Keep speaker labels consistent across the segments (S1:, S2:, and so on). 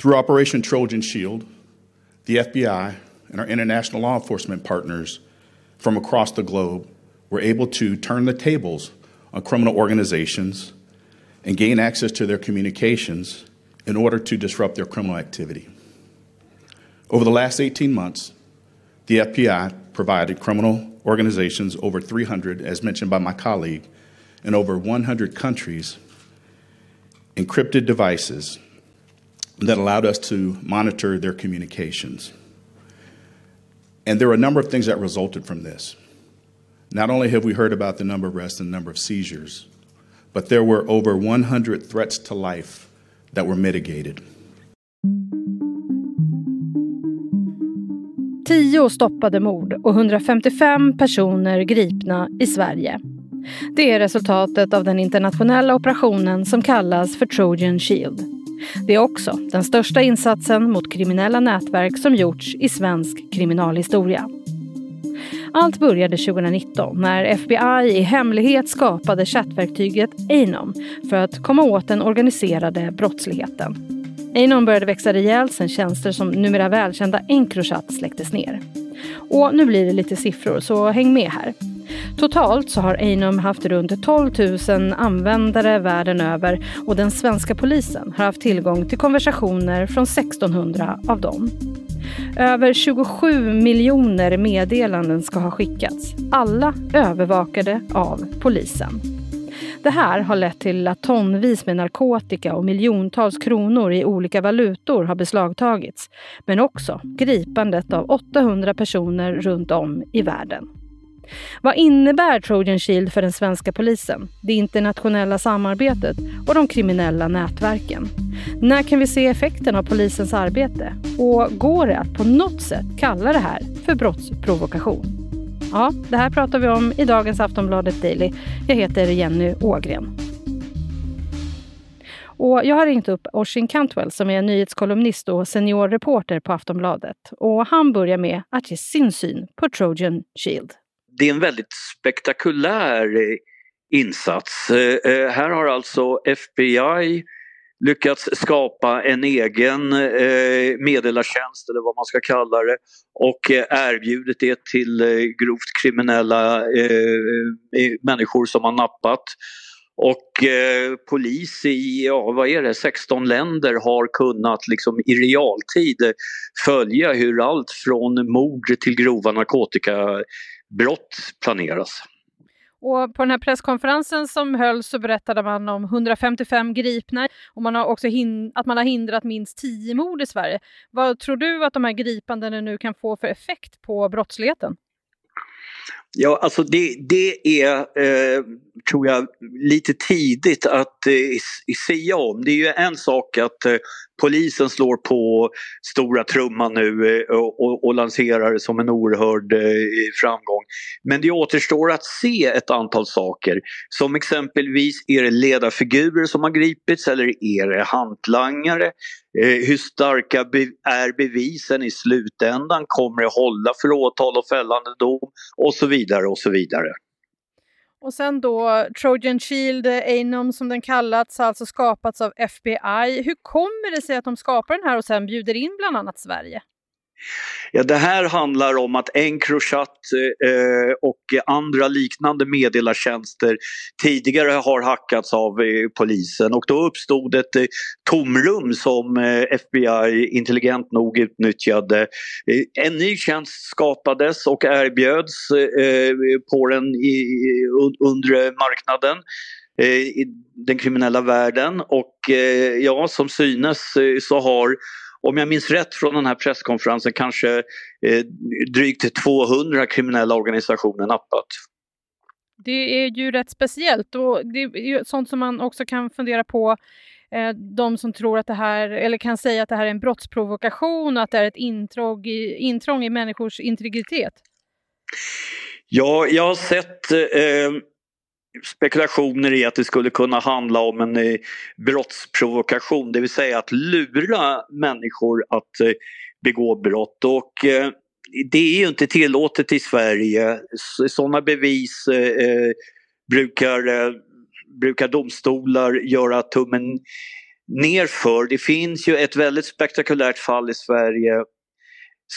S1: Through Operation Trojan Shield, the FBI and our international law enforcement partners from across the globe were able to turn the tables on criminal organizations and gain access to their communications in order to disrupt their criminal activity. Over the last 18 months, the FBI provided criminal organizations over 300, as mentioned by my colleague, in over 100 countries, encrypted devices that allowed us to monitor their communications. And there are a number of things that resulted from this. Not only have we heard about the number of arrests and the number of seizures, but there were over 100 threats to life that were mitigated.
S2: Tio stoppade mord och 155 personer gripna i Sverige. Det är resultatet av den internationella operationen som kallas för Trojan Shield. Det är också den största insatsen mot kriminella nätverk som gjorts i svensk kriminalhistoria. Allt började 2019 när FBI i hemlighet skapade chattverktyget Anom för att komma åt den organiserade brottsligheten. Anom började växa rejält sen tjänster som numera välkända Encrochat släcktes ner. Och nu blir det lite siffror, så häng med här. Totalt så har Einum haft runt 12 000 användare världen över och den svenska polisen har haft tillgång till konversationer från 1600 av dem. Över 27 miljoner meddelanden ska ha skickats, alla övervakade av polisen. Det här har lett till att tonvis med narkotika och miljontals kronor i olika valutor har beslagtagits, men också gripandet av 800 personer runt om i världen. Vad innebär Trojan Shield för den svenska polisen, det internationella samarbetet och de kriminella nätverken? När kan vi se effekten av polisens arbete? Och går det att på något sätt kalla det här för brottsprovokation? Ja, det här pratar vi om i dagens Aftonbladet Daily. Jag heter Jenny Ågren. Och jag har ringt upp Oshin Cantwell som är nyhetskolumnist och seniorreporter på Aftonbladet. Och han börjar med att ge sin syn på Trojan Shield
S3: det är en väldigt spektakulär eh, insats. Eh, eh, här har alltså FBI lyckats skapa en egen eh, meddelartjänst eller vad man ska kalla det och erbjudit det till grovt kriminella människor som har nappat. Och polis i, ja vad är det, 16 länder har kunnat liksom i realtid följa hur allt från mord till grova narkotika brott planeras.
S2: Och på den här presskonferensen som hölls så berättade man om 155 gripna och man har också att man har hindrat minst 10 mord i Sverige. Vad tror du att de här gripandena nu kan få för effekt på brottsligheten?
S3: Ja, alltså det, det är, eh, tror jag, lite tidigt att eh, säga om. Det är ju en sak att eh, polisen slår på stora trumman nu eh, och, och, lanserar det som en oerhörd eh, framgång. Men det återstår att se ett antal saker. Som exempelvis, är det ledarfigurer som har gripits eller är det hantlangare? Eh, hur starka är bevisen i slutändan? Kommer det hålla för åtal och fällande dom? Och så vidare och så vidare.
S2: Och sen då Trojan Shield, Anom som den kallats, har alltså skapats av FBI. Hur kommer det sig att de skapar den här och sen bjuder in bland annat Sverige?
S3: Ja, det här handlar om att Encrochat eh, och andra liknande meddelartjänster tidigare har hackats av eh, polisen och då uppstod ett eh, tomrum som eh, FBI intelligent nog utnyttjade. Eh, en ny tjänst skapades och erbjöds eh, eh på den i, undre marknaden eh, i den kriminella världen och eh, ja, som synes så har om jag minns rätt från den här presskonferensen kanske eh, drygt 200 kriminella organisationer nappat.
S2: Det är ju rätt speciellt och det är sånt som man också kan fundera på eh, de som tror att det här, eller kan säga att det här är en brottsprovokation och att det är ett intrång i, intrång i människors integritet.
S3: Ja, jag har sett eh, spekulationer i att det skulle kunna handla om en eh, brottsprovokation, det vill säga att lura människor att eh, begå brott. Och eh, det är ju inte tillåtet i Sverige. Sådana bevis eh, eh, brukar, eh, brukar domstolar göra tummen nerför. Det finns ju ett väldigt spektakulärt fall i Sverige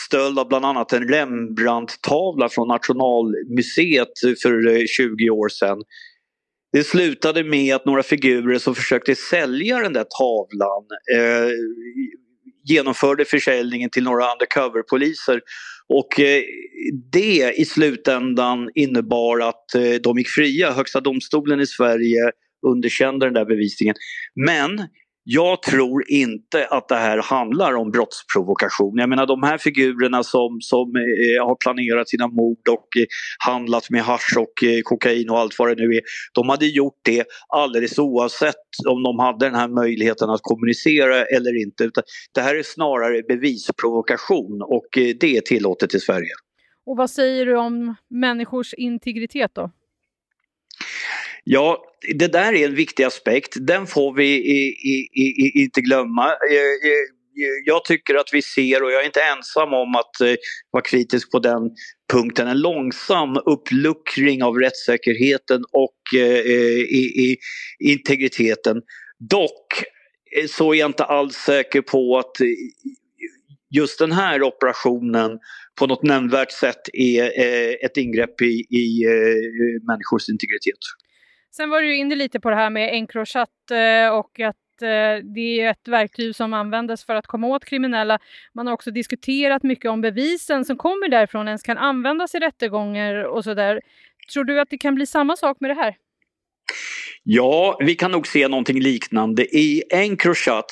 S3: stöld av bland annat en Rembrandt-tavla från Nationalmuseet för eh, 20 år sedan. Det slutade med att några figurer som försökte sälja den där tavlan eh, genomförde försäljningen till några undercover-poliser. Och eh, det i slutändan innebar att eh, de gick fria. Högsta domstolen i Sverige underkände den där bevisningen. Men jag tror inte att det här handlar om brottsprovokation. Jag menar de här figurerna som, som eh, har planerat sina mord och eh, handlat med hash och eh, kokain och allt vad det nu är. De hade gjort det alldeles oavsett om de hade den här möjligheten att kommunicera eller inte. Det här är snarare bevisprovokation och eh, det är tillåtet i Sverige.
S2: Och vad säger du om människors integritet då?
S3: Ja, det där är en viktig aspekt. Den får vi i, i, i, inte glömma. Eh, eh, eh, jag tycker att vi ser, och jag är inte ensam om att vara kritisk på den punkten, en långsam uppluckring av rättssäkerheten och i, integriteten. Dock så är jag inte alls säker på att just den här operationen på något nämnvärt sätt är ett ingrepp i, i människors integritet.
S2: Sen var du inne lite på det här med Encrochat eh, och att eh, det är ett verktyg som användes för att komma åt kriminella. Man har också diskuterat mycket om bevisen som kommer därifrån ens kan användas i rättegångar och sådär. Tror du att det kan bli samma sak med det här?
S3: Ja, vi kan nog se någonting liknande. I Encrochat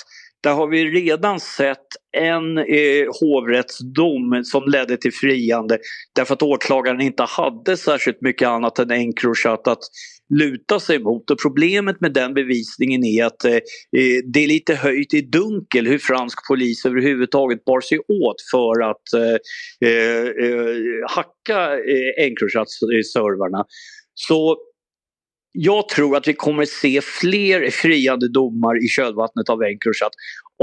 S3: där har vi redan sett en eh, hovrättsdom som ledde till friande därför att åklagaren inte hade särskilt mycket annat än Encrochat att luta sig mot. Och problemet med den bevisningen är att eh, eh det är lite höjt i dunkel hur fransk polis överhuvudtaget bar sig åt för att eh, eh, eh hacka eh, Encrochat-servrarna. Eh, Så jag tror att vi kommer se fler friande domar i kölvattnet av Encrochat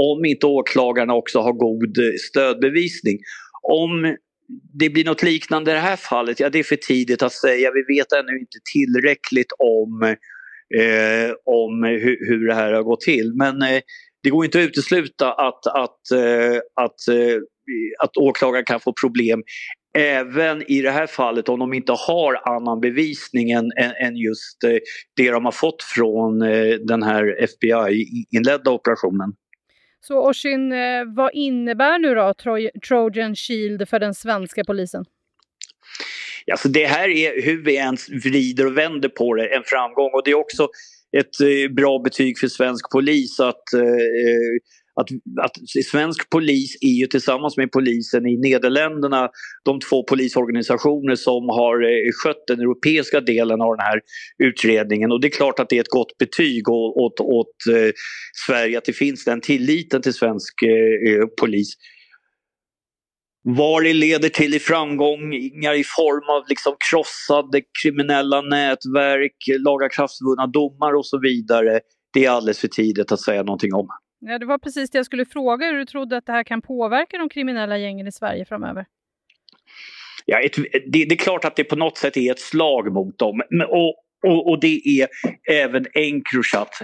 S3: om inte åklagarna också har god stödbevisning. Om det blir något liknande i det här fallet, ja det är för tidigt att säga. Vi vet ännu inte tillräckligt om, eh, om hur, hur det här har gått till. Men eh, det går inte att utesluta att, att, eh, att, eh, att åklagaren kan få problem även i det här fallet om de inte har annan bevisning än, än just eh, det de har fått från eh, den här FBI-inledda operationen.
S2: Så Oshin, eh, vad innebär nu då Trojan Shield för den svenska polisen?
S3: Alltså det här är, hur vi ens vrider och vänder på det, en framgång. Och det är också ett bra betyg för svensk polis att eh, att, att svensk polis är ju tillsammans med polisen i Nederländerna de två polisorganisationer som har eh, skött den europeiska delen av den här utredningen. Och det är klart att det är ett gott betyg åt, åt, åt eh, Sverige att det finns den tilliten till svensk eh, eh polis. Vad det leder till i framgångar i form av liksom krossade kriminella nätverk, lagakraftvunna domar och så vidare, det är alldeles för tidigt att säga någonting om.
S2: Ja, det var precis det jag skulle fråga, hur du trodde att det här kan påverka de kriminella gängen i Sverige framöver?
S3: Ja, ett, det, det, är klart att det på något sätt är ett slag mot dem. Och, och, och det är även Encrochat.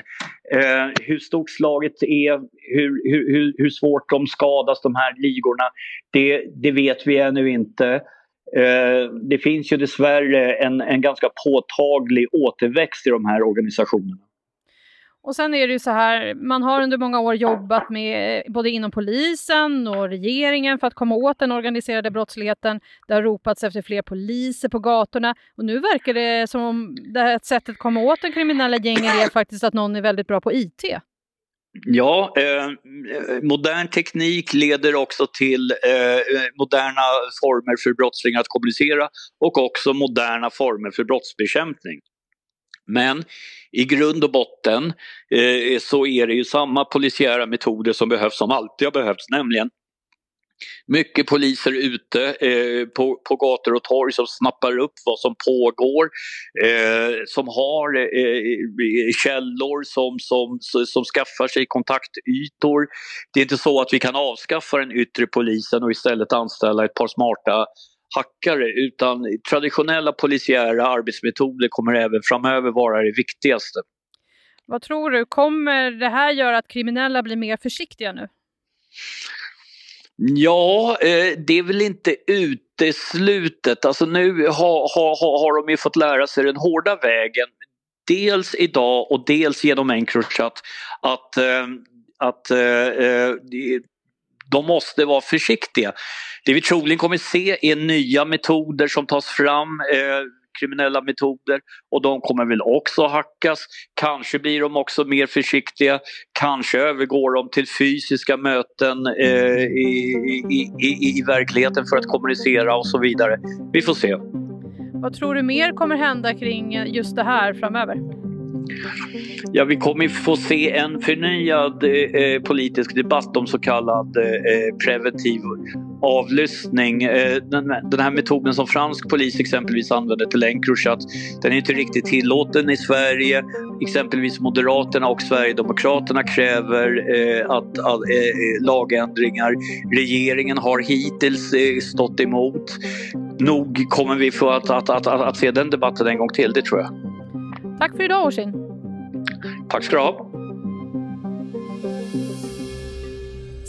S3: Eh, hur stort slaget är, hur, hur, hur svårt de skadas, de här ligorna, det, det vet vi ännu inte. Eh, det finns ju dessvärre en, en ganska påtaglig återväxt i de här organisationerna.
S2: Och sen är det ju så här, man har under många år jobbat med både inom polisen och regeringen för att komma åt den organiserade brottsligheten. Det har ropats efter fler poliser på gatorna och nu verkar det som om det här sättet att komma åt den kriminella gängen är faktiskt att någon är väldigt bra på IT.
S3: Ja, eh, modern teknik leder också till eh, moderna former för brottslingar att kommunicera och också moderna former för brottsbekämpning. Men i grund och botten eh, så är det ju samma polisiära metoder som behövs som alltid har behövts, nämligen mycket poliser ute eh, på, på gator och torg som snappar upp vad som pågår, eh, som har eh, källor som, som, som skaffar sig kontaktytor. Det är inte så att vi kan avskaffa den yttre polisen och istället anställa ett par smarta hackare utan traditionella polisiära arbetsmetoder kommer även framöver vara det viktigaste.
S2: Vad tror du, kommer det här göra att kriminella blir mer försiktiga nu?
S3: Ja, eh, det är väl inte uteslutet. Alltså nu har, har, har de ju fått lära sig den hårda vägen. Dels idag och dels genom Encrochat att, eh, att eh, de måste vara försiktiga. Det vi troligen kommer se är nya metoder som tas fram eh, kriminella metoder och de kommer väl också hackas. Kanske blir de också mer försiktiga, kanske övergår de till fysiska möten eh, i, i, i, i verkligheten för att kommunicera och så vidare. Vi får se.
S2: Vad tror du mer kommer hända kring just det här framöver?
S3: Ja, vi kommer få se en förnyad eh, politisk debatt om så kallad eh, preventiv avlyssning. Eh, den, den, här metoden som fransk polis exempelvis använder till Encrochat, den är inte riktigt tillåten i Sverige. Exempelvis Moderaterna och Sverigedemokraterna kräver eh, att, att eh, eh, lagändringar. Regeringen har hittills eh, stått emot. Nog kommer vi få att, att, att, att, se den debatten en gång till, det tror jag.
S2: Tack för idag Orsin.
S3: Tack ska du ha.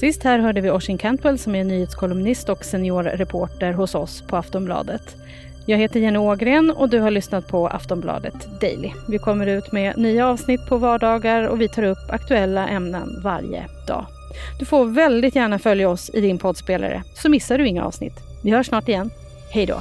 S2: Sist här hörde vi Orsin Cantwell som är nyhetskolumnist och seniorreporter hos oss på Aftonbladet. Jag heter Jenny Ågren och du har lyssnat på Aftonbladet Daily. Vi kommer ut med nya avsnitt på vardagar och vi tar upp aktuella ämnen varje dag. Du får väldigt gärna följa oss i din poddspelare så missar du inga avsnitt. Vi hörs snart igen. Hej då!